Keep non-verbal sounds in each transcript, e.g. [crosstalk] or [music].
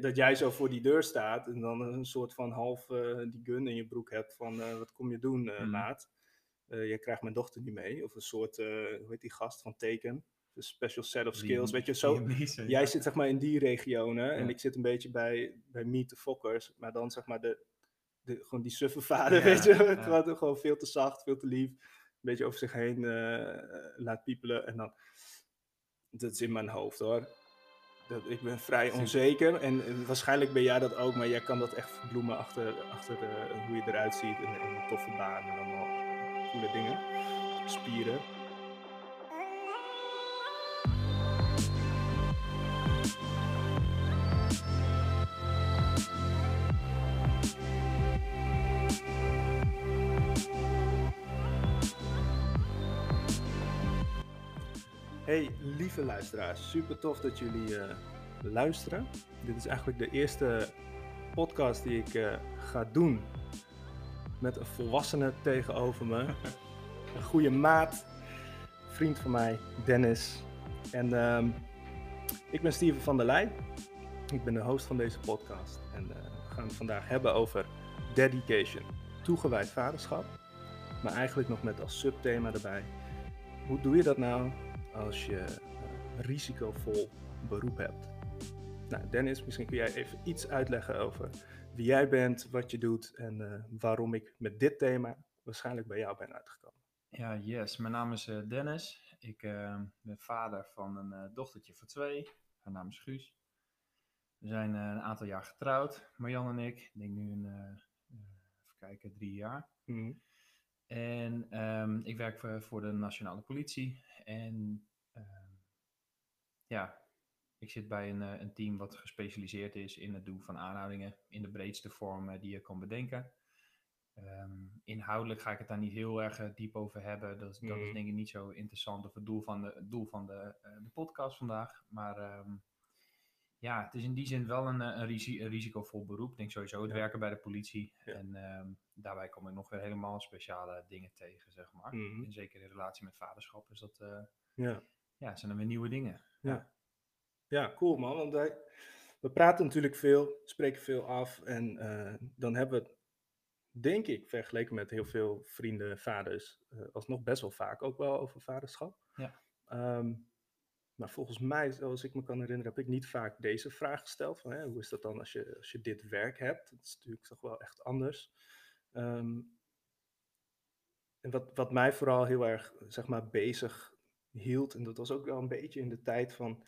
dat jij zo voor die deur staat en dan een soort van half eh, die gun in je broek hebt van eh, wat kom je doen, Mhm. maat? Je krijgt mijn dochter niet mee. Of een soort, hoe heet die gast van Teken? De special set of skills. Weet je, zo, jij ja. zit zeg maar in die regionen en ik zit een beetje bij, bij Meet the Fokkers. Maar dan zeg maar de, de, gewoon die suffe vader, weet je. [laughs] Gewoon, veel te zacht, veel te lief. Een beetje over zich heen laat piepelen. En dan, dat is in mijn hoofd hoor. Dat, ik ben vrij onzeker en eh, waarschijnlijk ben jij dat ook, maar jij kan dat echt verbloemen achter, achter de, hoe je eruit ziet en, en een toffe baan en allemaal coole dingen. Spieren. Hey, lieve luisteraars, super tof dat jullie eh, luisteren. Dit is eigenlijk de eerste podcast die ik eh, ga doen met een volwassene tegenover me. [laughs] een goede maat, vriend van mij, Dennis. En ehm, ik ben Steven van der Leij. Ik ben de host van deze podcast. En eh, we gaan het vandaag hebben over dedication, toegewijd vaderschap. Maar eigenlijk nog met als subthema erbij. Hoe doe je dat nou als je eh, risicovol beroep hebt? Nou, Dennis, misschien kun jij even iets uitleggen over wie jij bent, wat je doet en eh, waarom ik met dit thema waarschijnlijk bij jou ben uitgekomen. Ja, yes. Mijn naam is eh, Dennis. Ik ben vader van een dochtertje van twee. Haar naam is Guus. We zijn een aantal jaar getrouwd, Marjan en ik. Ik denk nu een, even kijken, drie jaar. Mhm. En ehm, ik werk voor, voor de nationale politie. En ehm, ja, ik zit bij een, eh, een team wat gespecialiseerd is in het doen van aanhoudingen in de breedste vorm die je kan bedenken. Ehm, inhoudelijk ga ik het daar niet heel erg eh, diep over hebben. Dat, is- dat is Mhm. denk ik niet zo interessant of het doel van de, het doel van de, eh, de podcast vandaag. Maar ehm, ja, het is in die zin wel een, eh, een, risi- een risicovol beroep. Ik denk sowieso het Ja. werken bij de politie. Ja. En ehm, daarbij kom ik nog weer helemaal speciale dingen tegen, zeg maar. Mhm. En zeker in relatie met vaderschap is dat, eh, Ja. ja, zijn er weer nieuwe dingen. Ja. ja, cool man. Want wij, we praten natuurlijk veel, spreken veel af. En eh, dan hebben we, denk ik, vergeleken met heel veel vrienden, vaders, alsnog best wel vaak ook wel over vaderschap. Ja. Ehm, maar volgens mij, zoals ik me kan herinneren, heb ik niet vaak deze vraag gesteld. Van, hè, hoe is dat dan als je, als je dit werk hebt? Dat is natuurlijk toch wel echt anders. Ehm, en wat, wat mij vooral heel erg, zeg maar, bezig hield, en dat was ook wel een beetje in de tijd van,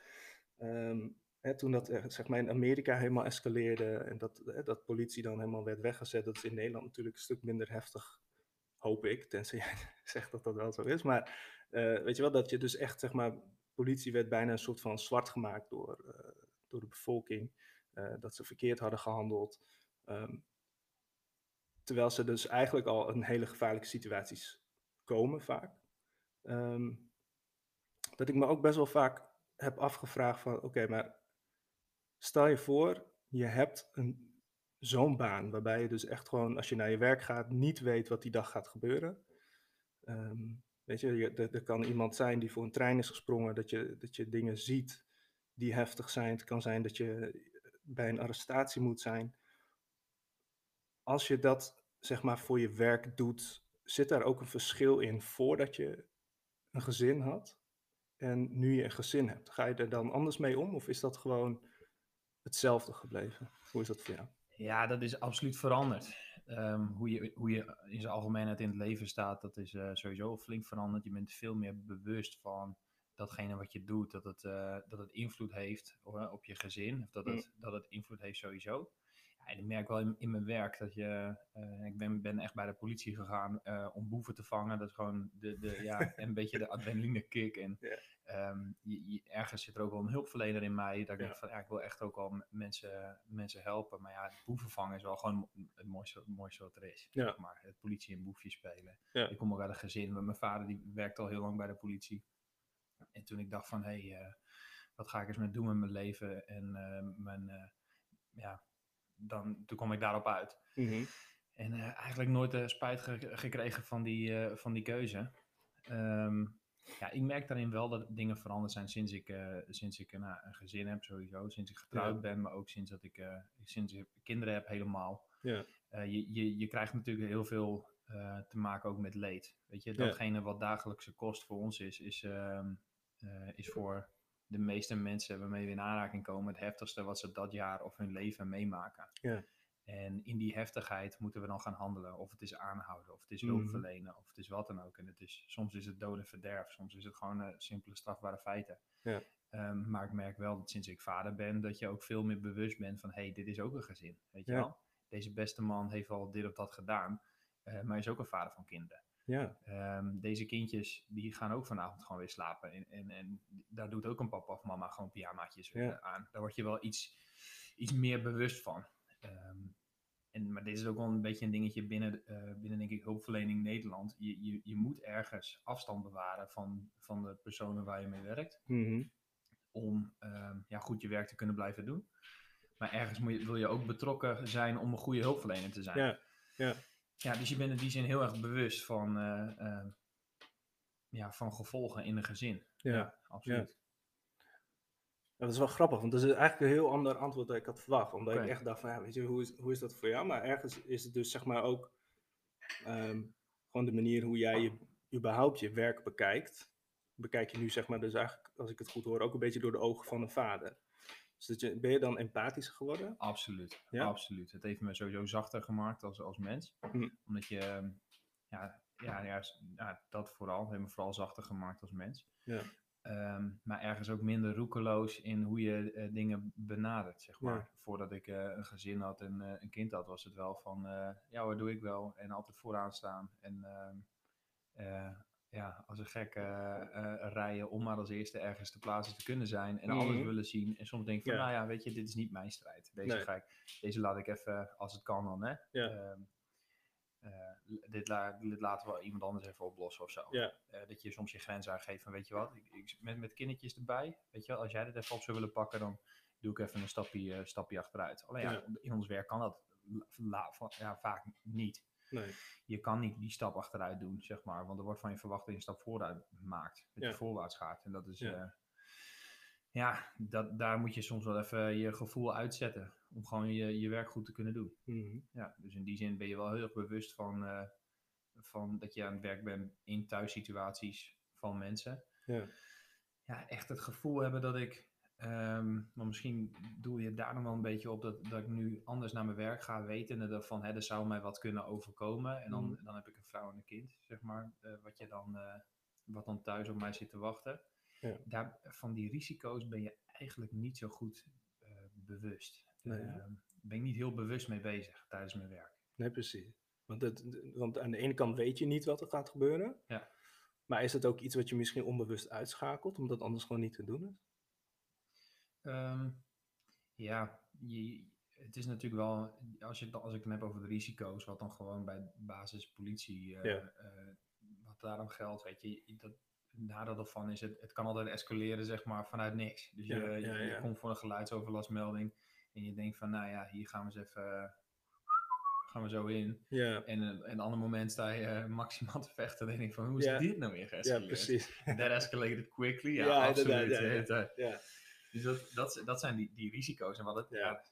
ehm, toen dat eh, zeg maar in Amerika helemaal escaleerde en dat, hè, dat politie dan helemaal werd weggezet, dat is in Nederland natuurlijk een stuk minder heftig, hoop ik, tenzij [laughs] jij zegt dat dat wel zo is. Maar eh, weet je wel, dat je dus echt, zeg maar, politie werd bijna een soort van zwart gemaakt door, eh, door de bevolking, eh, dat ze verkeerd hadden gehandeld. Ehm, terwijl ze dus eigenlijk al in hele gevaarlijke situaties komen vaak. Ehm, dat ik me ook best wel vaak heb afgevraagd van, oké, maar stel je voor, je hebt een, zo'n baan waarbij je dus echt gewoon, als je naar je werk gaat, niet weet wat die dag gaat gebeuren. Ehm, weet je, er kan iemand zijn die voor een trein is gesprongen, dat je, dat je dingen ziet die heftig zijn. Het kan zijn dat je bij een arrestatie moet zijn. Als je dat, zeg maar, voor je werk doet, zit daar ook een verschil in voordat je een gezin had en nu je een gezin hebt? Ga je er dan anders mee om of is dat gewoon hetzelfde gebleven? Hoe is dat voor jou? Ja, dat is absoluut veranderd. Ehm, hoe, je, hoe je in zijn algemeenheid in het leven staat, dat is eh, sowieso flink veranderd. Je bent veel meer bewust van datgene wat je doet, dat het, eh, dat het invloed heeft op je gezin. Of dat het, dat het invloed heeft sowieso. Ik merk wel in, in mijn werk dat je... eh, ik ben, ben echt bij de politie gegaan eh, om boeven te vangen. Dat is gewoon de, de, ja, [laughs] een beetje de adrenaline kick. En ehm, je, je- ergens zit er ook wel een hulpverlener in mij. Dat ik Ja. denk van, ja, ik wil echt ook wel m- mensen, mensen helpen. Maar ja, boeven vangen is wel gewoon het mooiste, het mooiste wat er is. Ja. Zeg maar. Het politie en boefjes spelen. Ja. Ik kom ook uit een gezin. maar Mijn vader die werkt al heel lang bij de politie. En toen ik dacht van, hé, hey, eh, wat ga ik eens met doen met mijn leven? En mijn, ja, dan, toen kwam ik daarop uit. Mhm. En eh, eigenlijk nooit de spijt ge- gekregen van die, eh, van die keuze. Ehm, ja, ik merk daarin wel dat dingen veranderd zijn sinds ik, eh, sinds ik nou, een gezin heb sowieso. Sinds ik getrouwd Ja. ben, maar ook sinds dat ik, eh, sinds ik kinderen heb helemaal. Ja. Eh, je, je, je krijgt natuurlijk heel veel eh, te maken ook met leed. Weet je, Ja. datgene wat dagelijkse kost voor ons is, is, ehm, eh, is voor de meeste mensen waarmee we in aanraking komen het heftigste wat ze dat jaar of hun leven meemaken. Ja. En in die heftigheid moeten we dan gaan handelen. Of het is aanhouden, of het is Mhm. hulp verlenen, of het is wat dan ook. En het is, soms is het dood en verderf, soms is het gewoon eh, simpele strafbare feiten. Ja. Ehm, maar ik merk wel dat sinds ik vader ben, dat je ook veel meer bewust bent van, hé, hey, dit is ook een gezin. Weet je Ja. wel? Deze beste man heeft al dit of dat gedaan, eh, maar is ook een vader van kinderen. Ja, Ehm, deze kindjes, die gaan ook vanavond gewoon weer slapen. En, en, en daar doet ook een papa of mama gewoon pyjamaatjes Ja. eh, aan. Daar word je wel iets, iets meer bewust van. Ehm, en, maar dit is ook wel een beetje een dingetje binnen, eh, binnen denk ik, hulpverlening Nederland. Je, je, je moet ergens afstand bewaren van, van de personen waar je mee werkt. Mhm. Om ehm, ja, goed je werk te kunnen blijven doen. Maar ergens moet je, wil je ook betrokken zijn om een goede hulpverlener te zijn. ja, ja. Ja, dus je bent in die zin heel erg bewust van, eh, eh, ja, van gevolgen in een gezin. ja. absoluut. Ja, dat is wel grappig, want dat is eigenlijk een heel ander antwoord dan ik had verwacht. Omdat ik echt dacht van, ja, weet je, hoe is, hoe is dat voor jou? Maar ergens is het dus zeg maar ook ehm, gewoon de manier hoe jij je, überhaupt je werk bekijkt. Bekijk je nu zeg maar dus eigenlijk, als ik het goed hoor, ook een beetje door de ogen van een vader. Dus dat je, ben je dan empathischer geworden? Absoluut, Ja? absoluut. Het heeft me sowieso zachter gemaakt als, als mens. Hm. Omdat je, ehm, ja, ja, ja, dat vooral, het heeft me vooral zachter gemaakt als mens. Ja. Ehm, maar ergens ook minder roekeloos in hoe je eh, dingen benadert, zeg maar. Ja. Voordat ik eh, een gezin had en eh, een kind had, was het wel van, ja wat doe ik wel? En altijd vooraan staan. En ehm, eh, ja, als een gek eh, rijden om maar als eerste ergens te plaatsen te kunnen zijn. En alles Mhm. willen zien. En soms denk ik van, Ja. nou ja, weet je, dit is niet mijn strijd. Deze, Nee. ga ik, deze laat ik even, als het kan dan, hè. Ja. Ehm, eh, dit, la- dit laten we iemand anders even oplossen of zo. Ja. Dat je soms je grens aangeeft van, weet je wat, ik, ik, met, met kindertjes erbij, weet je wel, als jij dit even op zou willen pakken, dan doe ik even een stapje, stapje achteruit. Alleen ja, in ons werk kan dat ja, vaak niet. Nee. Je kan niet die stap achteruit doen, zeg maar, want er wordt van je verwacht dat je een stap vooruit maakt, dat Ja. je voorwaarts gaat. En dat is, Ja. ja, ja dat, daar moet je soms wel even je gevoel uitzetten, om gewoon je, je werk goed te kunnen doen. Mhm. Ja, dus in die zin ben je wel heel erg bewust van, eh, van dat je aan het werk bent in thuissituaties van mensen. Ja. Ja, echt het gevoel hebben dat ik, ehm, maar misschien doe je daar nog wel een beetje op dat, dat ik nu anders naar mijn werk ga, wetende dat van, hè, er zou mij wat kunnen overkomen. En dan, Mhm. dan heb ik een vrouw en een kind, zeg maar, eh, wat, je dan, eh, wat dan thuis op mij zit te wachten. Ja. Daar, van die risico's ben je eigenlijk niet zo goed eh, bewust. Nee. Ben ik niet heel bewust mee bezig tijdens mijn werk. Nee, precies. Want, het, want aan de ene kant weet je niet wat er gaat gebeuren. Ja. Maar is het ook iets wat je misschien onbewust uitschakelt, omdat anders gewoon niet te doen is? Ehm, ja, je, het is natuurlijk wel, als, je, als ik het heb over de risico's, wat dan gewoon bij basispolitie, eh Ja. eh, wat daar dan geldt, weet je, dat, het nadeel ervan is, het, het kan altijd escaleren, zeg maar, vanuit niks. Dus Ja, je, ja, ja. komt voor een geluidsoverlastmelding en je denkt van, nou ja, hier gaan we eens even, gaan we zo in. Ja, En eh, een ander moment sta je eh, maximaal te vechten en denk ik van, hoe is Ja. dit nou weer ja geëscaleerd? precies. That escalated quickly, ja, Ja, absoluut. ja, Dus dat, dat, dat zijn die, die risico's. En wat het, Ja. ja.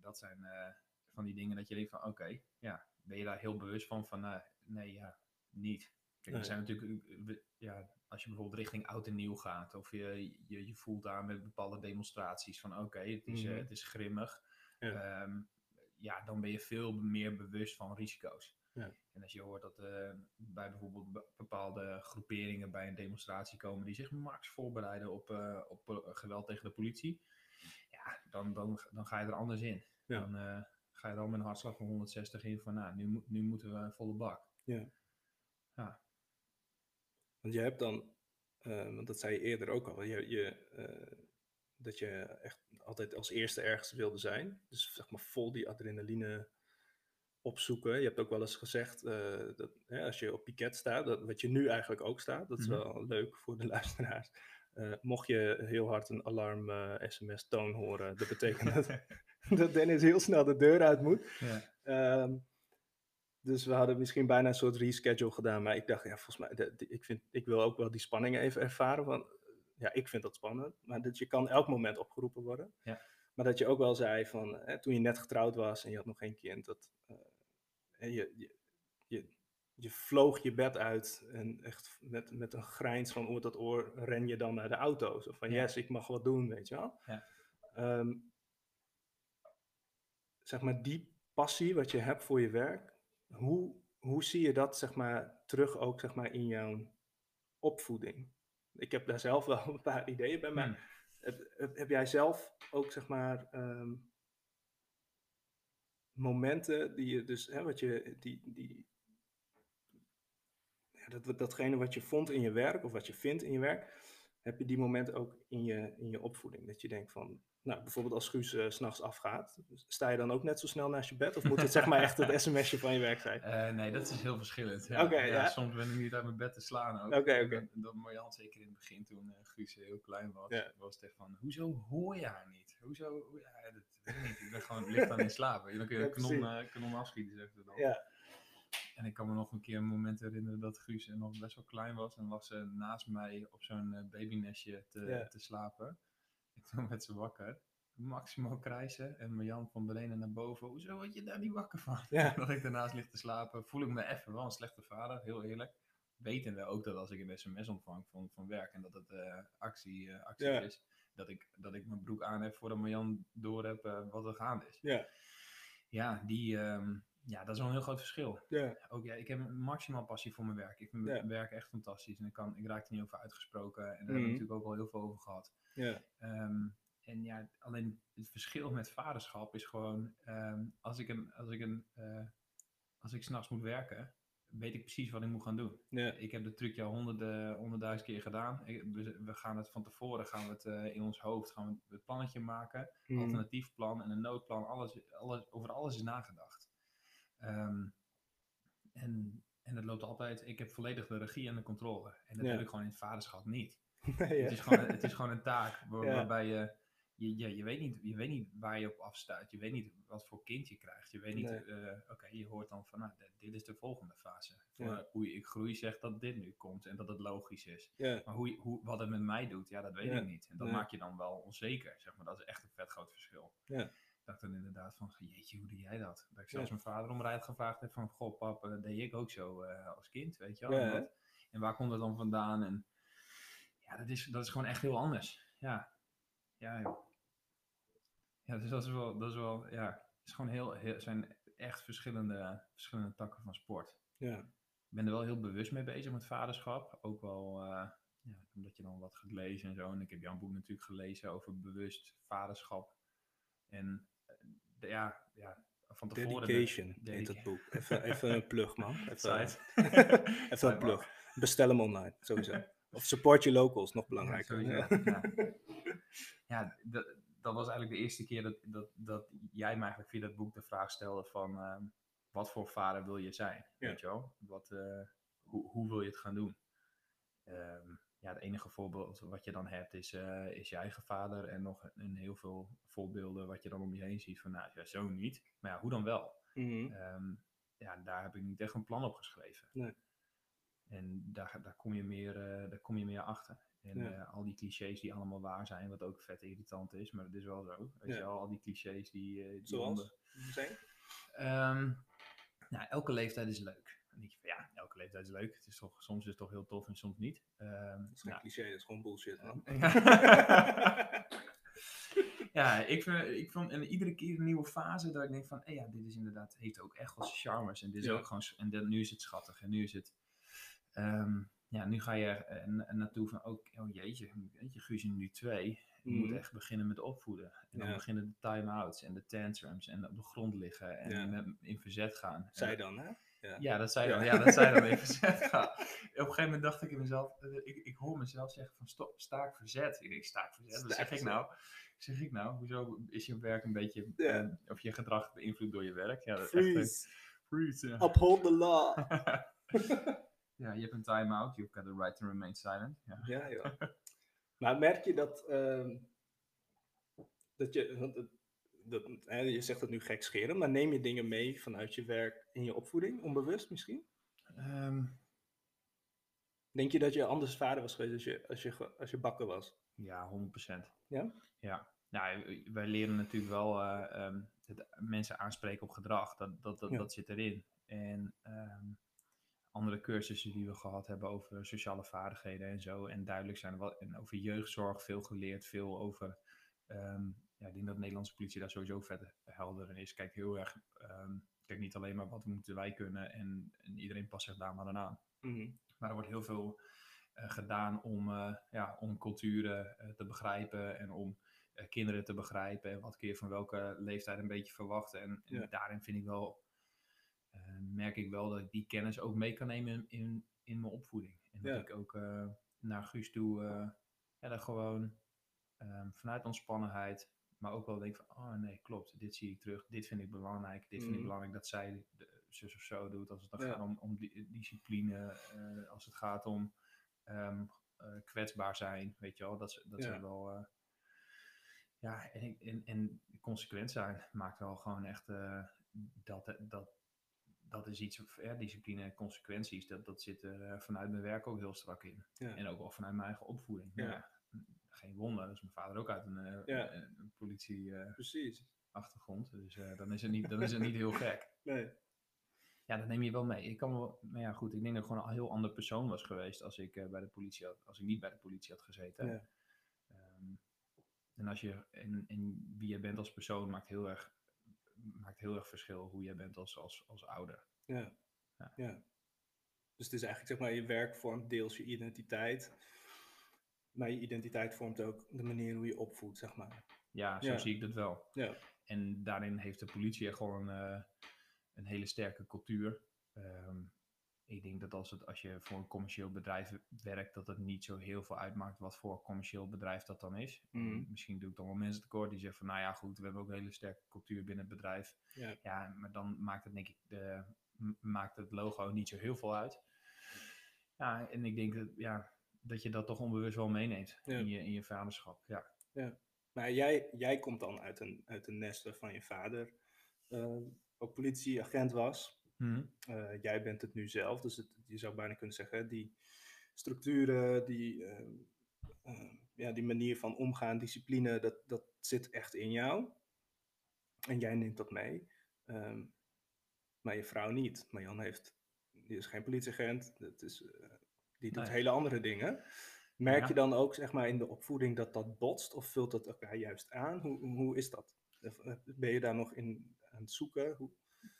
Dat zijn eh, van die dingen dat je denkt van oké, ja, ben je daar heel bewust van? Van eh, nee, ja, niet. Kijk, er zijn natuurlijk, eh, ja, als je bijvoorbeeld richting oud en nieuw gaat, of je, je, je voelt daar met bepaalde demonstraties van oké, het, is, Mhm. het is grimmig. Ja. Ehm, ja, dan ben je veel meer bewust van risico's. Ja. En als je hoort dat eh, bij bijvoorbeeld be- bepaalde groeperingen bij een demonstratie komen die zich max voorbereiden op, eh, op geweld tegen de politie, ja, dan, dan, dan ga je er anders in. Ja. Dan eh, ga je er al met een hartslag van 160 in van, nou, nu, nu moeten we volle bak. want je hebt dan, want dat zei je eerder ook al, je, je, dat je echt altijd als eerste ergens wilde zijn. Dus zeg maar vol die adrenaline opzoeken. Je hebt ook wel eens gezegd eh, dat hè, als je op piket staat, dat, wat je nu eigenlijk ook staat, dat is Mhm. wel leuk voor de [laughs] luisteraars. Eh, mocht je heel hard een alarm sms toon horen, dat betekent dat, [laughs] [laughs] dat Dennis heel snel de deur uit moet. Ja. Ehm, Dus we hadden misschien bijna een soort reschedule gedaan. Maar ik dacht, ja, volgens mij, de- de- ik, vind, ik wil ook wel die spanning even ervaren. Van, ja, ik vind dat spannend. Maar dat je kan elk moment opgeroepen worden. Ja. Maar dat je ook wel zei van, hè, toen je net getrouwd was en je had nog geen kind. Dat, hè, je, je, je, je vloog je bed uit en echt met, met een grijns van oor tot oor ren je dan naar de auto. Zo van, Ja. yes, ik mag wat doen, weet je wel. Ja. Ehm, zeg maar, die passie wat je hebt voor je werk, hoe, hoe zie je dat zeg maar, terug ook zeg maar, in jouw opvoeding? Ik heb daar zelf wel [laughs] een paar ideeën bij, maar Hmm. heb, heb, heb jij zelf ook zeg maar, ehm, momenten die je dus, hè, wat je, die, die, ja, dat, datgene wat je vond in je werk of wat je vindt in je werk, heb je die momenten ook in je, in je opvoeding? Dat je denkt van, nou, bijvoorbeeld als Guus eh, 's s'nachts afgaat, sta je dan ook net zo snel naast je bed? Of moet het zeg maar echt het [laughs] sms'je van je werk zijn? Eh, nee, dat is heel verschillend. Ja, ja. Soms ben ik niet uit mijn bed te slaan ook. Oké, En oké. Dat, dat Marjan, zeker in het begin toen eh, Guus heel klein was, was het echt van, hoezo hoor je haar niet? Hoezo, hoe- ja, dat weet ik niet. Ik ben gewoon, ligt dan in slaap. je. Dan kun je kanon, kanon afschieten, zegt ze dan. Ja. En ik kan me nog een keer een moment herinneren dat Guus nog best wel klein was. En lag ze naast mij op zo'n babynestje te, te slapen. En [laughs] toen werd ze wakker. Maximaal krijsen. En Marjan van beneden naar boven. Hoezo word je daar niet wakker van? Ja. [laughs] dat ik daarnaast lig te slapen. Voel ik me even wel een slechte vader. Heel eerlijk. Wetende ook dat als ik een sms ontvang van, van werk. En dat het eh, actie, eh, actie Ja. is. Dat ik, dat ik mijn broek aan heb voordat Marjan door heb eh, wat er gaande is. Ja. Ja, die... ehm, ja, dat is wel een heel groot verschil Ja. ook ja, ik heb een maximaal passie voor mijn werk. Ik vind mijn werk echt fantastisch en ik, kan, ik raak er niet over uitgesproken. En daar hebben Mhm. we natuurlijk ook al heel veel over gehad. Ja. Ehm, en ja, alleen het verschil met vaderschap is gewoon, ehm, als ik een, als ik een, eh, als ik s'nachts moet werken, weet ik precies wat ik moet gaan doen. Ik heb de trucje al honderden, honderdduizend keer gedaan. Ik- we, we gaan het van tevoren, gaan we het eh, in ons hoofd, gaan we het plannetje maken Mhm. alternatief plan en een noodplan. Alles, alles, over alles is nagedacht. Ehm, en, en dat loopt altijd. Ik heb volledig de regie en de controle. En dat Ja. heb ik gewoon in het vaderschap niet. [laughs] Nee, ja. Het, is gewoon, het is gewoon een taak [laughs] waar- Ja. waarbij je. Je, je, je, weet niet, je weet niet waar je op afstuit. Je weet niet wat voor kind je krijgt. Je weet niet, Nee. eh, oké, je hoort dan van, nou, dit- dit is de volgende fase. Ja. Voor Hoe ik groei zegt dat dit nu komt en dat het logisch is. Maar hoe, hoe, wat het met mij doet, ja, dat weet ik niet. En dat Nee. maakt je dan wel onzeker, zeg maar. Dat is echt een vet groot verschil. Dat ik dan inderdaad van, jeetje, hoe doe jij dat? Dat ik zelfs Ja. mijn vader om raad gevraagd heb van, goh pap, eh, deed ik ook zo eh, als kind, weet je wel. Ja, en, waar komt dat dan vandaan? En ja, dat is, dat is gewoon echt heel anders. Ja, ja, joh. Ja, dus dat is wel, dat is wel, ja, het is gewoon heel, heel zijn echt verschillende, verschillende takken van sport Ja. ik ben er wel heel bewust mee bezig met vaderschap. Ook wel eh, ja, omdat je dan wat gaat lezen en zo. En ik heb jouw boek natuurlijk gelezen over bewust vaderschap. En ja, ja, van tevoren... de- Dedication heet Dedica- het boek. Even, even een plug, man. [laughs] Even, [laughs] even een plug. Bestel hem online, sowieso. Of support je locals, nog belangrijker. Ja. Ja, [laughs] ja dat, dat was eigenlijk de eerste keer dat, dat, dat jij me eigenlijk via dat boek de vraag stelde van... ehm, wat voor vader wil je zijn? Ja. Weet je wel? Wat, eh, hoe, hoe wil je het gaan doen? Ehm, ja, het enige voorbeeld wat je dan hebt is, eh, is je eigen vader. En nog een heel veel voorbeelden wat je dan om je heen ziet van, nou, ja, zo niet. Maar ja, hoe dan wel? Mhm. Ehm, ja, daar heb ik niet echt een plan op geschreven. Nee. En daar, daar, kom je meer, eh, daar kom je meer achter. En Ja. eh, al die clichés die allemaal waar zijn, wat ook vet irritant is, maar het is wel zo. Weet Ja. je wel, al die clichés die... die Zoals? onder- Zijn? Ehm, nou, elke leeftijd is leuk. Dan denk je van, ja, elke leeftijd is leuk. Het is toch, soms is het toch heel tof en soms niet. Ehm, Dat is geen nou, cliché, dat is gewoon bullshit, man. [laughs] ja, ik vind, ik vond en iedere keer een nieuwe fase dat ik denk van, hé ja, dit is inderdaad, heeft ook echt wel zijn charmes. En dit is Ja. ook gewoon, en dan, nu is het schattig en nu is het, ehm, ja, nu ga je er eh, na- naartoe van, oh, oh jeetje, jeetje, Guus is nu twee. Je Mhm. moet echt beginnen met opvoeden. En dan Ja. beginnen de time-outs en de tantrums en op de grond liggen en Ja. in verzet gaan. Zij dan, hè? Ja, dat zei Ja. dan. Ja, dat zei dan even [laughs] verzet. Op een gegeven moment dacht ik in mezelf, eh, ik, ik hoor mezelf zeggen van stop, staak verzet. Ik denk, staak verzet, wat zeg ik nou? Zeg ik nou, hoezo is je werk een beetje, Ja. eh, of je gedrag beïnvloed door je werk? Ja, dat echt een- Freeze. freeze, ja. Uphold the law. [laughs] ja, je hebt een time-out, you've got the right to remain silent. Ja. Ja, joh. [laughs] Maar merk je dat, ehm, dat je, want het- dat, hè, je zegt dat nu gekscheren, maar neem je dingen mee vanuit je werk in je opvoeding, onbewust misschien? Ehm, Denk je dat je anders vader was geweest als je, als je, als je bakker was? ja, 100%. Ja? Ja. Nou, wij leren natuurlijk wel ehm, het mensen aanspreken op gedrag. Dat, dat, dat, Ja. dat zit erin. En ehm, andere cursussen die we gehad hebben over sociale vaardigheden en zo. En duidelijk zijn er wat en over jeugdzorg veel geleerd. Veel over. Ja, ik denk dat de Nederlandse politie daar sowieso vet helder in is. Kijk heel erg. ehm, kijk niet alleen maar wat moeten wij kunnen. En, en iedereen past zich daar maar aan. Mhm. Maar er wordt heel veel eh, gedaan om, eh, ja, om culturen eh, te begrijpen en om kinderen te begrijpen. En wat kun je van welke leeftijd een beetje verwachten. En, en Ja. daarin vind ik wel, merk ik wel dat ik die kennis ook mee kan nemen in, in, in mijn opvoeding. En dat Ja. ik ook naar Guus toe, ja, dat gewoon ehm, vanuit ontspannenheid, maar ook wel denk van, oh nee, klopt, dit zie ik terug, dit vind ik belangrijk, dit vind ik Mhm. belangrijk dat zij de, zus of zo doet, als het dan Ja. gaat om, om di- discipline, eh, als het gaat om ehm, eh, kwetsbaar zijn, weet je wel, dat ze, dat Ja. wel, eh, ja, en, en, en consequent zijn maakt wel gewoon echt, dat, dat, dat is iets, ja, discipline en consequenties, dat, dat zit er vanuit mijn werk ook heel strak in. Ja. En ook wel vanuit mijn eigen opvoeding. Ja. Ja. Geen wonder, dus mijn vader ook uit een, eh, Ja. een, een politieachtergrond, Precies. dus eh, dan, is het niet, dan is het niet heel gek. [laughs] Nee. Ja, dat neem je wel mee. Ik kan wel, maar ja, goed, ik denk dat ik gewoon een heel ander persoon was geweest als ik, eh, bij de politie had, als ik niet bij de politie had gezeten. Ja. Ehm, en, als je, en, en wie je bent als persoon maakt heel erg, maakt heel erg verschil hoe je bent als, als, als ouder. Ja. Ja. ja. Dus het is eigenlijk, zeg maar, je werk vormt deels je identiteit. Maar je identiteit vormt ook de manier hoe je opvoedt, zeg maar. Ja, zo Ja. zie ik dat wel. Ja. En daarin heeft de politie echt gewoon eh, een hele sterke cultuur. Ehm, ik denk dat als, het, als je voor een commercieel bedrijf werkt, dat het niet zo heel veel uitmaakt wat voor commercieel bedrijf dat dan is. Mhm. Misschien doe ik dan wel mensen tekort die zeggen van, nou ja goed, we hebben ook een hele sterke cultuur binnen het bedrijf. Ja. Ja, maar dan maakt het denk ik, de, maakt het logo niet zo heel veel uit. Ja, en ik denk dat, ja, dat je dat toch onbewust wel meeneemt Ja. in, je, in je vaderschap. Ja. Maar jij, jij komt dan uit een, uit een nest waarvan je vader eh, ook politieagent was. Mhm. Eh, jij bent het nu zelf, dus het, je zou bijna kunnen zeggen, die structuren, die, eh, ja, die manier van omgaan, discipline, dat, dat zit echt in jou. En jij neemt dat mee. Ehm, maar je vrouw niet. Marjan heeft, die is geen politieagent, dat is, die doet Nee. hele andere dingen. Merk Ja. je dan ook zeg maar, in de opvoeding dat dat botst of vult dat elkaar juist aan? Hoe, hoe is dat? Eh, Ben je daar nog in aan het zoeken? Hoe,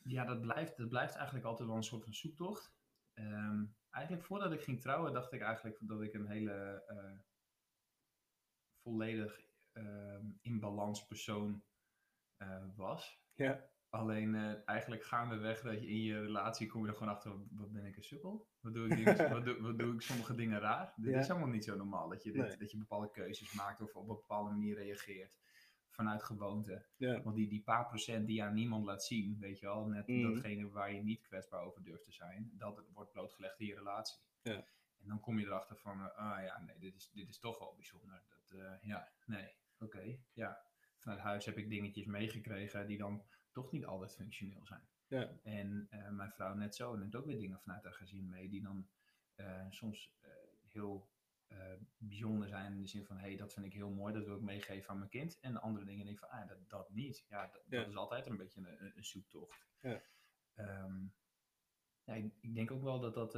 Ja, dat blijft, dat blijft eigenlijk altijd wel een soort van zoektocht. Ehm, eigenlijk voordat ik ging trouwen, dacht ik eigenlijk dat ik een hele eh, volledig ehm, in balans persoon eh, was. ja, Alleen eh, eigenlijk gaandeweg dat je in je relatie kom je er gewoon achter, wat ben ik een sukkel? Wat doe ik, dingen, wat doe, wat doe ik sommige dingen raar? [laughs] Dit Ja. is helemaal niet zo normaal, dat je, dit, Nee. dat je bepaalde keuzes maakt of op een bepaalde manier reageert vanuit gewoonte. ja, Want die, die paar procent die je aan niemand laat zien, weet je wel, net Mhm. datgene waar je niet kwetsbaar over durft te zijn, dat wordt blootgelegd in je relatie. Ja. En dan kom je erachter van, eh, ah ja, nee, dit is, dit is toch wel bijzonder. Dat, eh, ja, nee, oké, ja. Vanuit huis heb ik dingetjes meegekregen die dan toch niet altijd functioneel zijn. ja, En eh, mijn vrouw net zo neemt ook weer dingen vanuit haar gezin mee die dan eh, soms eh, heel bijzonder zijn in de zin van, hé, hey, dat vind ik heel mooi, dat wil ik meegeven aan mijn kind. En andere dingen denk ik van, ah, dat, dat niet. Ja, dat, Ja. dat is altijd een beetje een, een- zoektocht. Ja. Ehm, ja, ik, ik denk ook wel dat dat,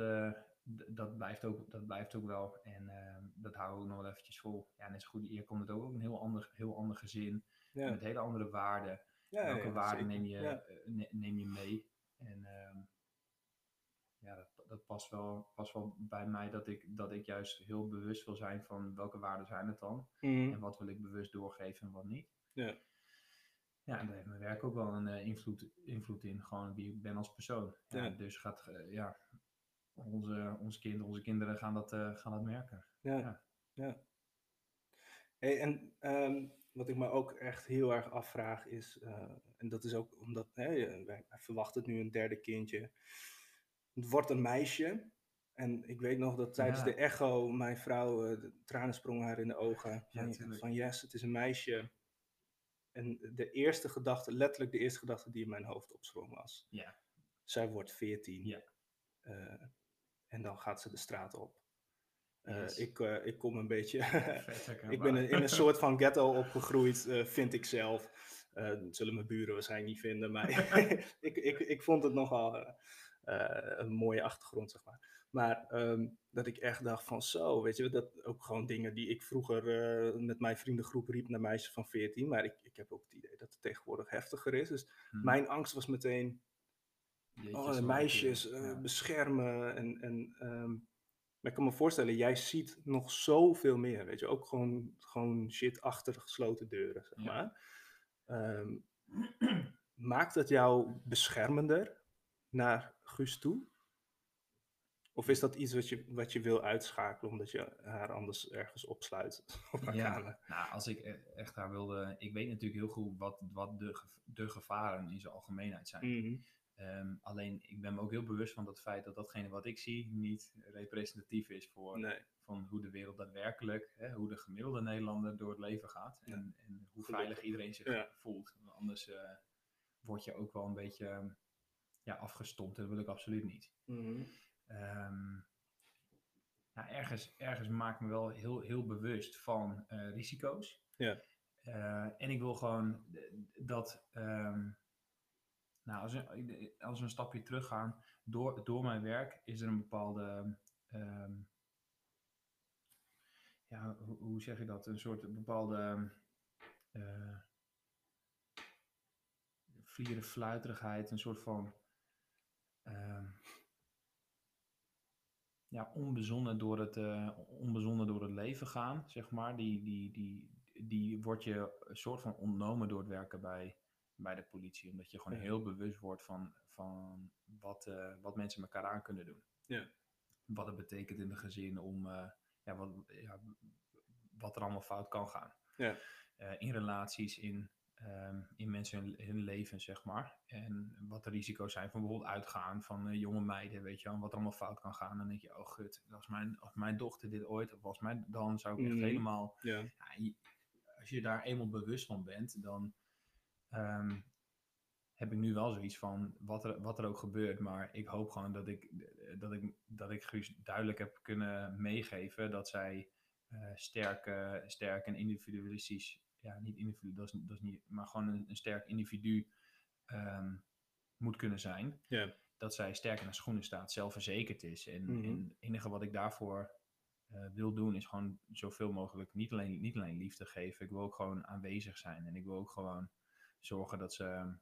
dat, blijft, ook, dat blijft ook wel. En ehm, dat houden we ook nog wel eventjes vol. Ja, net zo goed, hier komt het ook een heel ander, heel ander gezin. Met hele andere waarden. Ja, Welke ja, waarden neem je, Ja, eh, ne- neem je mee? En ehm, ja, dat, dat past, wel, past wel bij mij dat ik, dat ik juist heel bewust wil zijn van welke waarden zijn het dan? Mhm. En wat wil ik bewust doorgeven en wat niet? Ja. Ja, en daar heeft mijn werk ook wel een eh, invloed, invloed in. Gewoon wie ik ben als persoon. Ja. Dus gaat, eh, ja, onze, ons kind, onze kinderen gaan dat, gaan dat merken. Ja, Ja. ja. Hey, en ehm, wat ik me ook echt heel erg afvraag is, eh, en dat is ook omdat hè, wij, verwachten het nu een derde kindje. Het wordt een meisje. En ik weet nog dat tijdens Ja. de echo mijn vrouw, eh, de tranen sprongen haar in de ogen. Ja, Van, tuurlijk. van yes, het is een meisje. en de eerste gedachte, letterlijk de eerste gedachte die in mijn hoofd opsprong was. Ja. Zij wordt 14. Ja. eh, en dan gaat ze de straat op. Eh, Yes. ik, eh, ik kom een beetje. [laughs] Ik ben in, een soort van ghetto [laughs] opgegroeid, eh, vind ik zelf. Dat zullen mijn buren waarschijnlijk niet vinden, maar [laughs] ik, ik, ik vond het nogal een mooie achtergrond, zeg maar. Maar ehm, dat ik echt dacht van zo, weet je, dat ook gewoon dingen die ik vroeger met mijn vriendengroep riep naar meisjes van 14. Maar ik, ik heb ook het idee dat het tegenwoordig heftiger is. Dus Hm. mijn angst was meteen, Jeetje, oh, meisjes ja. beschermen. En, en, ehm, maar ik kan me voorstellen, jij ziet nog zoveel meer, weet je. Ook gewoon, gewoon shit achter gesloten deuren, zeg Ja. maar. Ehm, maakt het jou beschermender naar Guus toe? Of is dat iets wat je, wat je wil uitschakelen omdat je haar anders ergens opsluit [laughs] op haar Ja, kamer? nou, als ik e- echt daar wilde. Ik weet natuurlijk heel goed wat, wat de, de gevaren in zijn algemeenheid zijn. Mhm. Ehm, alleen ik ben me ook heel bewust van het feit dat datgene wat ik zie niet representatief is voor Nee, van hoe de wereld daadwerkelijk, hè, hoe de gemiddelde Nederlander door het leven gaat. Ja. En, en hoe Gelukkig. veilig iedereen zich Ja. voelt. Want anders eh, word je ook wel een beetje ja, afgestompt. Dat wil ik absoluut niet. Ehm, nou, ergens, ergens maak ik me wel heel, heel bewust van eh, risico's. Ja. Eh, en ik wil gewoon dat, ehm, nou, als we, als we een stapje teruggaan, door, door mijn werk is er een bepaalde, ehm, ja, hoe, zeg je dat? Een soort bepaalde vlieren fluiterigheid, een soort van ehm, ja, onbezonnen door het, eh, onbezonnen door het leven gaan, zeg maar. Die, die, die, die wordt je een soort van ontnomen door het werken bij, bij de politie. Omdat je gewoon heel bewust wordt van, van wat, eh, wat mensen elkaar aan kunnen doen. Ja. Wat het betekent in de gezin om, eh, ja, wat, ja, wat er allemaal fout kan gaan. Ja. Eh, in relaties, in, ehm, in mensen hun, hun leven, zeg maar. En wat de risico's zijn van bijvoorbeeld uitgaan van jonge meiden, weet je wel. Wat er allemaal fout kan gaan. Dan denk je, oh gut, als mijn, als mijn dochter dit ooit, of als mijn, dan zou ik echt Mhm. helemaal... Ja, Ja, je- als je daar eenmaal bewust van bent, dan ehm, heb ik nu wel zoiets van wat er, wat er ook gebeurt. Maar ik hoop gewoon dat ik, dat ik, dat ik Guus duidelijk heb kunnen meegeven dat zij eh, sterk, eh, sterk en individualistisch, ja, niet individu, dat is, dat is niet, maar gewoon een, een sterk individu ehm, moet kunnen zijn. Ja. Dat zij sterk in haar schoenen staat, zelfverzekerd is. En, Mhm. en het enige wat ik daarvoor eh, wil doen, is gewoon zoveel mogelijk niet alleen, niet alleen liefde geven. Ik wil ook gewoon aanwezig zijn. En ik wil ook gewoon zorgen dat ze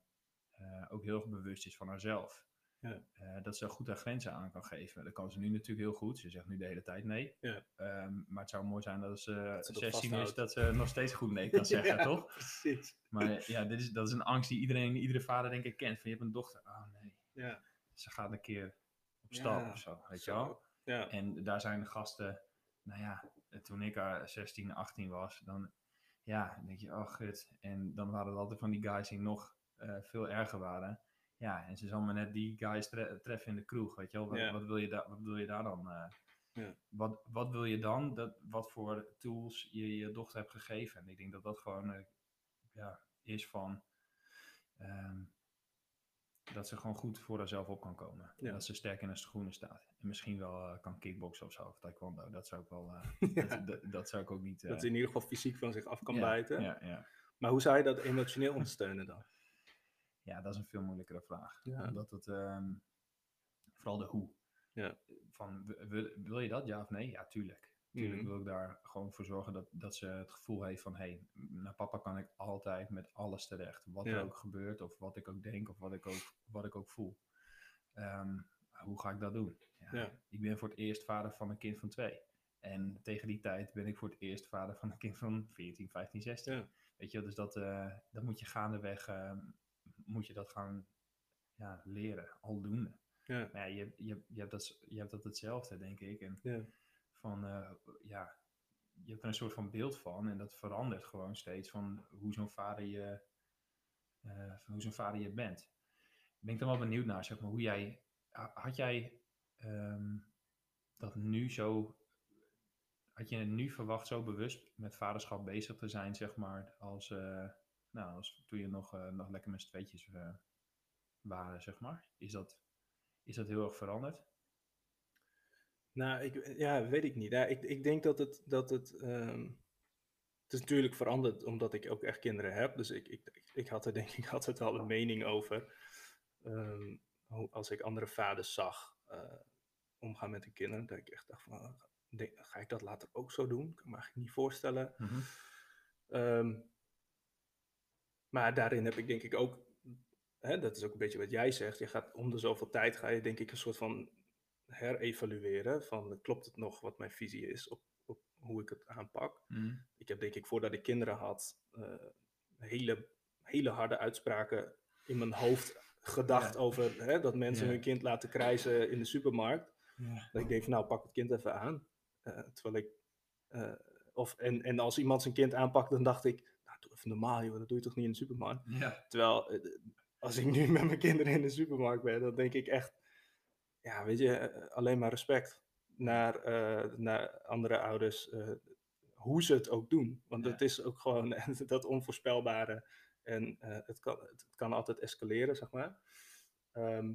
eh, ook heel erg bewust is van haarzelf. Ja. Eh, dat ze goed haar grenzen aan kan geven. Dat kan ze nu natuurlijk heel goed. Ze zegt nu de hele tijd nee. Ja. Ehm, maar het zou mooi zijn dat als ze Dat ze dat 16 is, dat ze nog steeds goed nee kan [laughs] zeggen, Ja, toch? Precies. Maar ja, dit is, dat is een angst die iedereen, iedere vader denk ik kent. Van je hebt een dochter, oh nee, Ja. ze gaat een keer op stap Ja, of zo, weet je wel? Ja. En daar zijn de gasten, nou ja, toen ik er 16, 18 was, dan, ja, dan denk je, oh gut. En dan waren er altijd van die guys die nog eh, veel erger waren. Ja, en ze zal maar net die guys tre- treffen in de kroeg, weet je wel. Wat, Ja. wat, wil, je daar wat wil je daar dan? eh, Ja. wat, wat wil je dan, dat, wat voor tools je je dochter hebt gegeven? En ik denk dat dat gewoon eh, ja, is van... ehm, dat ze gewoon goed voor haarzelf op kan komen. Ja. Dat ze sterk in haar schoenen staat. En misschien wel eh, kan kickboksen of zo, of taekwondo. Dat zou ik wel... [laughs] Ja. dat, dat, dat zou ik ook niet... Dat eh, ze in ieder geval fysiek van zich af kan ja, bijten. Ja, ja. Maar hoe zou je dat emotioneel ondersteunen dan? [laughs] ja, dat is een veel moeilijkere vraag. Omdat het... ehm, vooral de hoe. Ja. Van, wil je dat, ja of nee? Ja, tuurlijk. Tuurlijk Mhm. wil ik daar gewoon voor zorgen dat, dat ze het gevoel heeft van... hé, hey, naar papa kan ik altijd met alles terecht. Wat Ja. er ook gebeurt, of wat ik ook denk, of wat ik ook, wat ik ook voel. Ehm, hoe ga ik dat doen? Ja, Ja. Ik ben voor het eerst vader van een kind van twee. En tegen die tijd ben ik voor het eerst vader van een kind van 14, 15, 16. Ja. Weet je, dus dat, eh, dat moet je gaandeweg ehm, moet je dat gaan ja, leren, aldoende. Ja. Maar ja, je, je, je, hebt dat, je hebt dat hetzelfde, denk ik. En Ja. Van, eh, ja, je hebt er een soort van beeld van en dat verandert gewoon steeds van hoe zo'n vader je, van hoe zo'n vader je bent. Ben dan wel benieuwd naar, zeg maar, hoe jij, ha- had jij ehm, dat nu zo, had je het nu verwacht zo bewust met vaderschap bezig te zijn, zeg maar, als, eh, nou, als toen je nog, nog lekker met z'n tweetjes waren, zeg maar. Is dat, is dat heel erg veranderd? Nou, ik, ja, weet ik niet. Ja, ik, ik denk dat het, dat het, ehm, het is natuurlijk veranderd omdat ik ook echt kinderen heb. Dus ik, ik, ik had er denk ik [laughs] altijd wel een mening over. Ehm, hoe- als ik andere vaders zag eh, omgaan met de kinderen, dat ik echt dacht van, denk- ga ik dat later ook zo doen? Kan ik me eigenlijk niet voorstellen. Mhm. Ehm, maar daarin heb ik denk ik ook, hè, dat is ook een beetje wat jij zegt, je gaat om de zoveel tijd ga je denk ik een soort van herevalueren van klopt het nog wat mijn visie is op, op hoe ik het aanpak. Mhm. Ik heb denk ik voordat ik kinderen had eh, hele, hele harde uitspraken in mijn hoofd gedacht Ja. over hè, dat mensen Ja. hun kind laten krijzen in de supermarkt. Ja. Dat ik denk van nou pak het kind even aan. Eh, terwijl ik, eh, of, en, en als iemand zijn kind aanpakt dan dacht ik, nou doe even normaal joh, dat doe je toch niet in de supermarkt. Terwijl als ik nu met mijn kinderen in de supermarkt ben, dan denk ik echt, ja, weet je, eh, alleen maar respect naar, eh, naar andere ouders, eh, hoe ze het ook doen. Want Ja. het is ook gewoon [laughs] dat onvoorspelbare en eh, het, kan, het kan altijd escaleren, zeg maar. Ehm,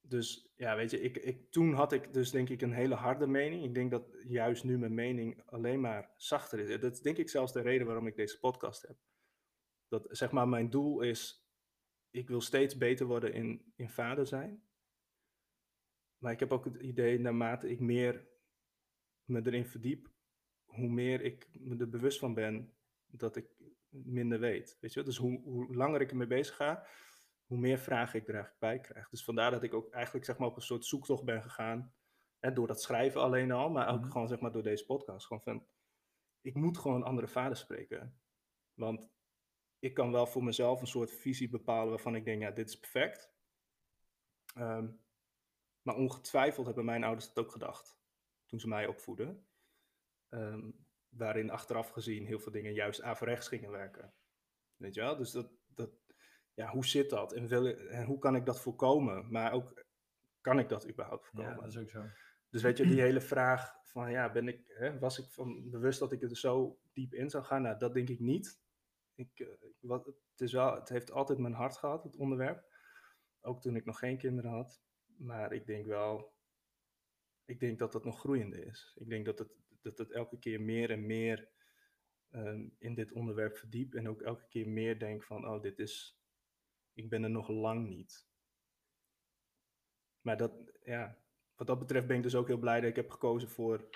dus ja, weet je, ik, ik, toen had ik dus denk ik een hele harde mening. Ik denk dat juist nu mijn mening alleen maar zachter is. Dat is denk ik zelfs de reden waarom ik deze podcast heb. Dat zeg maar mijn doel is, ik wil steeds beter worden in, in vader zijn. Maar ik heb ook het idee, naarmate ik meer me erin verdiep, hoe meer ik me er bewust van ben dat ik minder weet. Weet je? wel? Dus hoe, hoe langer ik ermee bezig ga, hoe meer vragen ik er eigenlijk bij krijg. Dus vandaar dat ik ook eigenlijk zeg maar, op een soort zoektocht ben gegaan. Hè, door dat schrijven alleen al, maar ook Mhm. gewoon zeg maar, door deze podcast. Gewoon van, ik moet gewoon andere vaders spreken. Want ik kan wel voor mezelf een soort visie bepalen waarvan ik denk, ja, dit is perfect. Ehm, maar ongetwijfeld hebben mijn ouders dat ook gedacht toen ze mij opvoeden. Ehm, waarin achteraf gezien heel veel dingen juist averechts gingen werken. Weet je wel? Dus dat, dat, ja, hoe zit dat? En, wil, en hoe kan ik dat voorkomen? Maar ook, kan ik dat überhaupt voorkomen? ja, dat is ook zo. Dus weet je, die hele vraag van, ja, ben ik, hè, was ik van bewust dat ik er zo diep in zou gaan? Nou, dat denk ik niet. Ik, eh, ik- wat, het, is wel, het heeft altijd mijn hart gehad, het onderwerp. Ook toen ik nog geen kinderen had. Maar ik denk wel, ik denk dat dat nog groeiende is. Ik denk dat het, dat het elke keer meer en meer ehm, in dit onderwerp verdiep. En ook elke keer meer denk van, oh, dit is, ik ben er nog lang niet. Maar dat, ja, wat dat betreft ben ik dus ook heel blij dat ik heb gekozen voor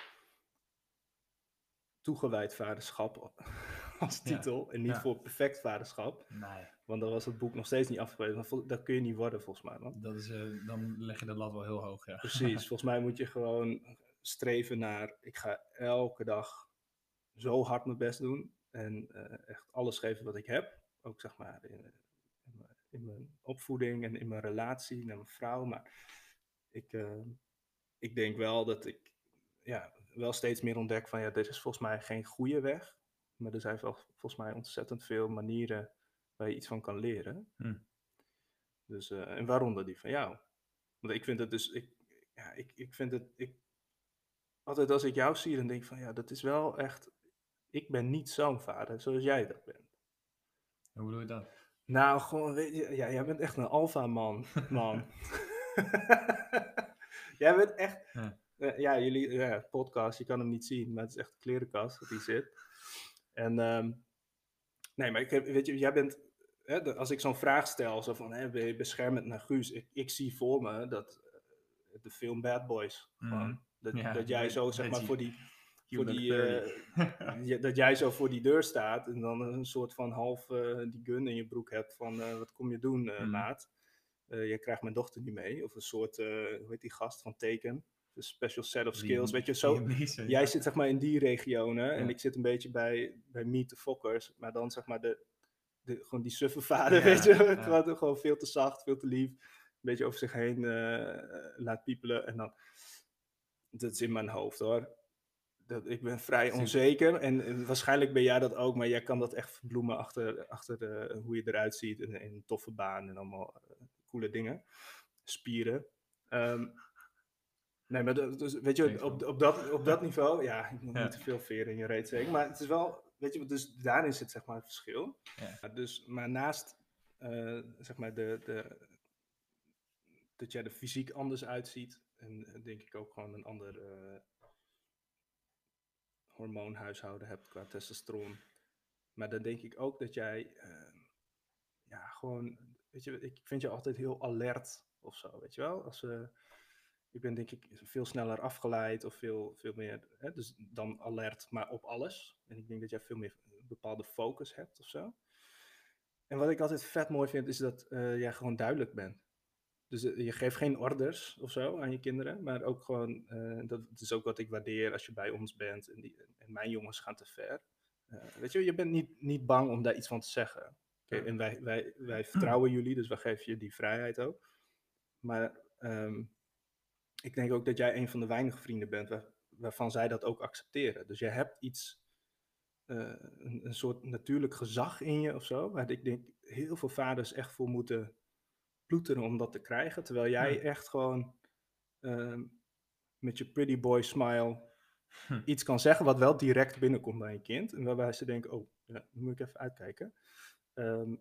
toegewijd vaderschap [laughs] als Ja, titel. En niet ja. voor perfect vaderschap. Nee, Want dan was het boek nog steeds niet afgewezen. Dat kun je niet worden volgens mij. Man. dat is, eh, dan leg je de lat wel heel hoog, ja. Precies. [laughs] volgens mij moet je gewoon streven naar... Ik ga elke dag zo hard mijn best doen. En eh, echt alles geven wat ik heb. Ook zeg maar in, in, mijn, in mijn opvoeding en in mijn relatie naar mijn vrouw. Maar ik, eh, ik denk wel dat ik ja, wel steeds meer ontdek van... Ja, dit is volgens mij geen goede weg. Maar er zijn wel volgens mij ontzettend veel manieren waar je iets van kan leren. Hm. Dus, eh, en waaronder die van jou. Want ik vind het dus, ik, ja, ik, ik vind het, ik, altijd als ik jou zie, dan denk ik van ja, dat is wel echt, ik ben niet zo'n vader zoals jij dat bent. Hoe bedoel je dat? Nou, gewoon, weet je, ja, jij bent echt een alfa man, man. [laughs] [laughs] jij bent echt, Ja. eh, ja, jullie, ja, podcast, je kan hem niet zien, maar het is echt een klerenkast dat die zit. En, ehm, nee, maar ik heb, weet je, jij bent, hè, de- als ik zo'n vraag stel, zo van, hè, ben je beschermend naar Guus? Ik, ik zie voor me dat eh, de film Bad Boys, gewoon, Mhm. dat, Ja, dat jij dat- zo, zeg maar, voor die, voor die, 30. eh, [laughs] dat jij zo voor die deur staat en dan een soort van half eh, die gun in je broek hebt van, wat kom je doen, Mhm. maat? Je krijgt mijn dochter niet mee. Of een soort, hoe heet die gast van Teken? Een special set of skills, weet je, zo... Jij ja. zit zeg maar in die regionen en ik zit een beetje bij, bij Meet the Fokkers, maar dan zeg maar de, de, gewoon die suffe vader, Ja, weet je, ja. gewoon, veel te zacht, veel te lief, een beetje over zich heen eh, laat piepelen en dan, dat is in mijn hoofd hoor. Dat, ik ben vrij onzeker en, en waarschijnlijk ben jij dat ook, maar jij kan dat echt verbloemen achter, achter de, hoe je eruit ziet in, in een toffe baan en allemaal eh, coole dingen, spieren. Ehm, Nee, maar dus, weet je, op, op, dat, op dat niveau, ja, ik moet Ja. niet te veel veren in je reet zeggen, maar het is wel, weet je, dus daarin zit zeg maar het verschil. Ja. Dus, maar naast, eh, zeg maar, de, de, dat jij er fysiek anders uitziet, en eh, denk ik ook gewoon een ander eh, hormoonhuishouden hebt qua testosteron. Maar dan denk ik ook dat jij, ja, gewoon, weet je, ik vind je altijd heel alert of zo, weet je wel? Als, ik ben denk ik veel sneller afgeleid of veel, veel meer, hè, dus dan alert, maar op alles. En ik denk dat jij veel meer een bepaalde focus hebt of zo. En wat ik altijd vet mooi vind, is dat eh, jij gewoon duidelijk bent. Dus eh, je geeft geen orders of zo aan je kinderen, maar ook gewoon, eh, dat is ook wat ik waardeer als je bij ons bent en, die, en mijn jongens gaan te ver. Eh, weet je, je bent niet, niet bang om daar iets van te zeggen. En wij, wij, wij vertrouwen jullie, dus wij geven je die vrijheid ook. Maar ehm, ik denk ook dat jij een van de weinige vrienden bent waar- waarvan zij dat ook accepteren. Dus je hebt iets, eh, een, een soort natuurlijk gezag in je of zo, waar ik denk heel veel vaders echt voor moeten ploeteren om dat te krijgen. Terwijl jij Ja. echt gewoon ehm, met je pretty boy smile Hm. iets kan zeggen wat wel direct binnenkomt bij een kind. En waarbij ze denken, oh, ja, moet ik even uitkijken. Ehm,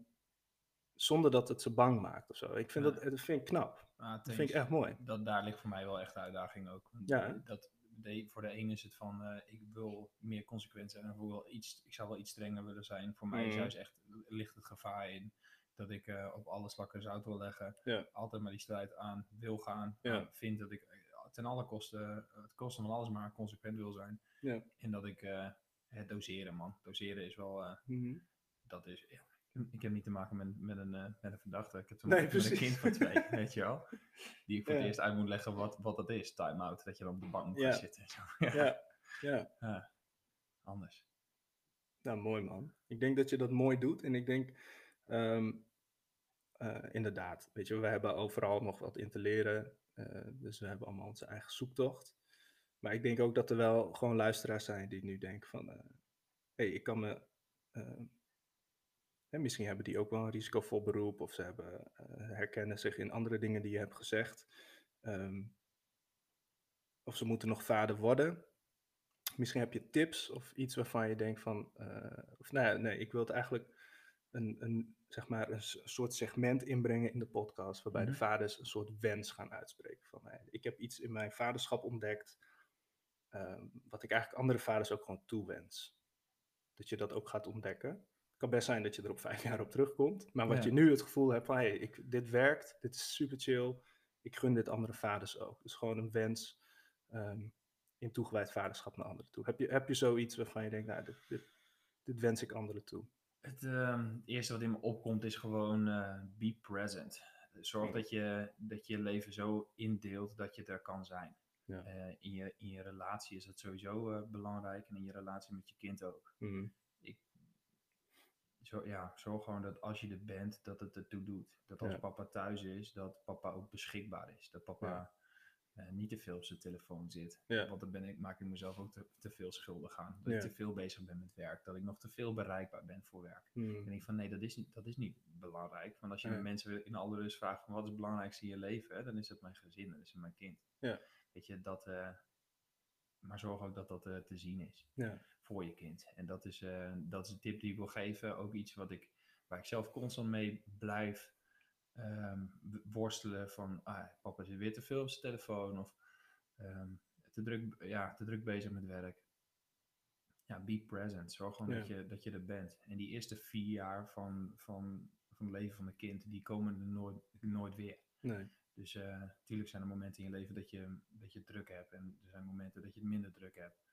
zonder dat het ze bang maakt of zo. Ik vind Ja. dat, dat vind ik knap. Ah, Dat vind ik echt mooi. dat, daar ligt voor mij wel echt de uitdaging ook. Want, Ja, dat, de, voor de een is het van, eh, ik wil meer consequent zijn en wel iets, ik zou wel iets strenger willen zijn. Voor mij is Mhm. juist echt, ligt het gevaar in dat ik eh, op alle slakken zout wil leggen. Ja. Altijd maar die strijd aan wil gaan. Ja. vind dat ik eh, ten alle kosten, het kosten van alles maar consequent wil zijn. Ja. En dat ik het doseren man. Doseren is wel, Mhm. dat is, ik heb niet te maken met, met, een, eh, met een verdachte. Ik heb te Nee, maken met een kind van twee, [laughs] weet je wel. Die ik voor het eerst uit moet leggen wat, wat dat is. Time-out, dat je dan op de bank moet Ja. gaan zitten. en zo. [laughs] Ja, ja. Anders. Nou, mooi man. Ik denk dat je dat mooi doet. En ik denk, ehm, eh, inderdaad, weet je, we hebben overal nog wat in te leren. eh, dus we hebben allemaal onze eigen zoektocht. Maar ik denk ook dat er wel gewoon luisteraars zijn die nu denken van, hé, hey, ik kan me... hè, misschien hebben die ook wel een risicovol beroep of ze hebben, eh, herkennen zich in andere dingen die je hebt gezegd. Ehm, of ze moeten nog vader worden. Misschien heb je tips of iets waarvan je denkt van, eh, of nou ja, nee, ik wil het eigenlijk een, een, zeg maar een soort segment inbrengen in de podcast, waarbij Mhm. de vaders een soort wens gaan uitspreken van, hey, ik heb iets in mijn vaderschap ontdekt, ehm, wat ik eigenlijk andere vaders ook gewoon toewens. Dat je dat ook gaat ontdekken. Het kan best zijn dat je er op vijf [laughs] jaar op terugkomt, maar wat Ja. je nu het gevoel hebt van, hey, ik, dit werkt, dit is super chill, ik gun dit andere vaders ook. Dus gewoon een wens ehm, in toegewijd vaderschap naar anderen toe. Heb je, heb je zoiets waarvan je denkt, nou, dit, dit, dit wens ik anderen toe? Het ehm, eerste wat in me opkomt is gewoon eh, be present. Zorg Mm. dat, je, dat je je leven zo indeelt dat je er kan zijn. Ja. Eh, in, je, in je relatie is dat sowieso eh, belangrijk en in je relatie met je kind ook. Mhm. Zo, ja, zorg gewoon dat als je er bent, dat het ertoe doet. Dat als Ja. papa thuis is, dat papa ook beschikbaar is. Dat papa Ja. eh, niet te veel op zijn telefoon zit. Ja. Want dan ben ik, maak ik mezelf ook te, te veel schuldig aan. Dat ik te veel bezig ben met werk. Dat ik nog te veel bereikbaar ben voor werk. En ik van nee, dat is niet, dat is niet belangrijk. Want als je mensen in alle rust vraagt van wat is het belangrijkste in je leven, hè, dan is het mijn gezin, dan is het mijn kind. Ja. Weet je, dat, eh, maar zorg ook dat dat eh, te zien is Ja. Voor je kind. En dat is, eh, dat is een tip die ik wil geven. Ook iets wat ik, waar ik zelf constant mee blijf ehm, worstelen van ah, papa zit weer te veel op zijn telefoon of ehm, te, druk, ja, te druk bezig met werk. Ja, be present. Zorg gewoon dat, je, dat je er bent. En die eerste vier jaar van, van, van het leven van een kind, die komen er nooit, nooit weer. Nee. Dus natuurlijk zijn er momenten in je leven dat je, dat je druk hebt. En er zijn momenten dat je het minder druk hebt.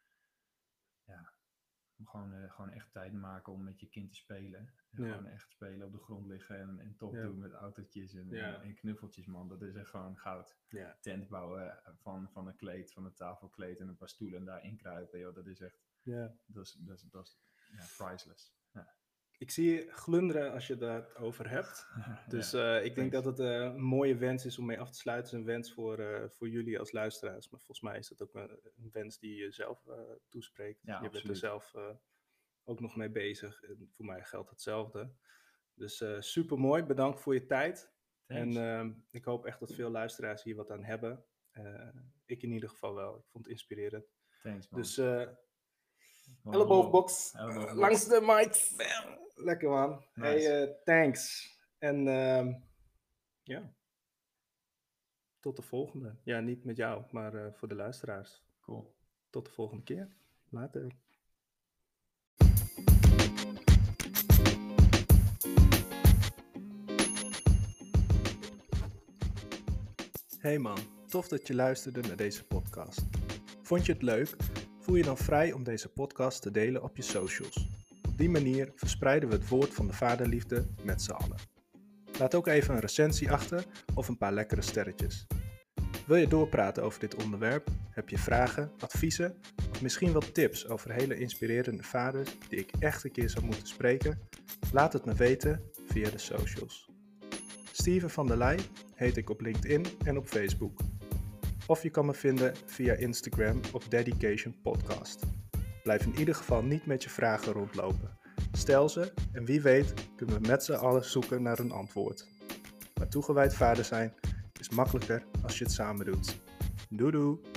Ja, gewoon, eh, gewoon echt tijd maken om met je kind te spelen. En Ja. Gewoon echt spelen, op de grond liggen en, en top Ja. doen met autootjes en, Ja. en, knuffeltjes, man. Dat is echt gewoon goud. Tent bouwen eh, van, van een kleed, van een tafelkleed en een paar stoelen en daarin kruipen. Joh, dat is echt, ja. dat is, dat is, dat is ja, priceless. Ik zie je glunderen als je het over hebt. [laughs] Dus Ja. eh, ik denk thanks. dat het eh, een mooie wens is om mee af te sluiten. Het is een wens voor, eh, voor jullie als luisteraars. Maar volgens mij is dat ook een, een wens die je zelf toespreekt. Ja, je bent er zelf ook nog mee bezig. En voor mij geldt hetzelfde. Dus super mooi. Bedankt voor je tijd. Thanks. En ehm, ik hoop echt dat veel luisteraars hier wat aan hebben. Ik in ieder geval wel. Ik vond het inspirerend. Thanks, man. Dus Elleboogbox. Elleboogbox. Langs de mics. Lekker man. Hey, Nice. eh, thanks. En ehm, ja. Tot de volgende. Ja, niet met jou, maar eh, voor de luisteraars. Cool. Tot de volgende keer. Later. Hey man, tof dat je luisterde naar deze podcast. Vond je het leuk? Voel je dan vrij om deze podcast te delen op je socials. Op die manier verspreiden we het woord van de vaderliefde met z'n allen. Laat ook even een recensie achter of een paar lekkere sterretjes. Wil je doorpraten over dit onderwerp? Heb je vragen, adviezen of misschien wel tips over hele inspirerende vaders die ik echt een keer zou moeten spreken? Laat het me weten via de socials. Steven van der Leij heet ik op LinkedIn en op Facebook. Of je kan me vinden via Instagram op Dedication Podcast. Blijf in ieder geval niet met je vragen rondlopen. Stel ze en wie weet kunnen we met z'n allen zoeken naar een antwoord. Maar toegewijd vader zijn is makkelijker als je het samen doet. Doei doei!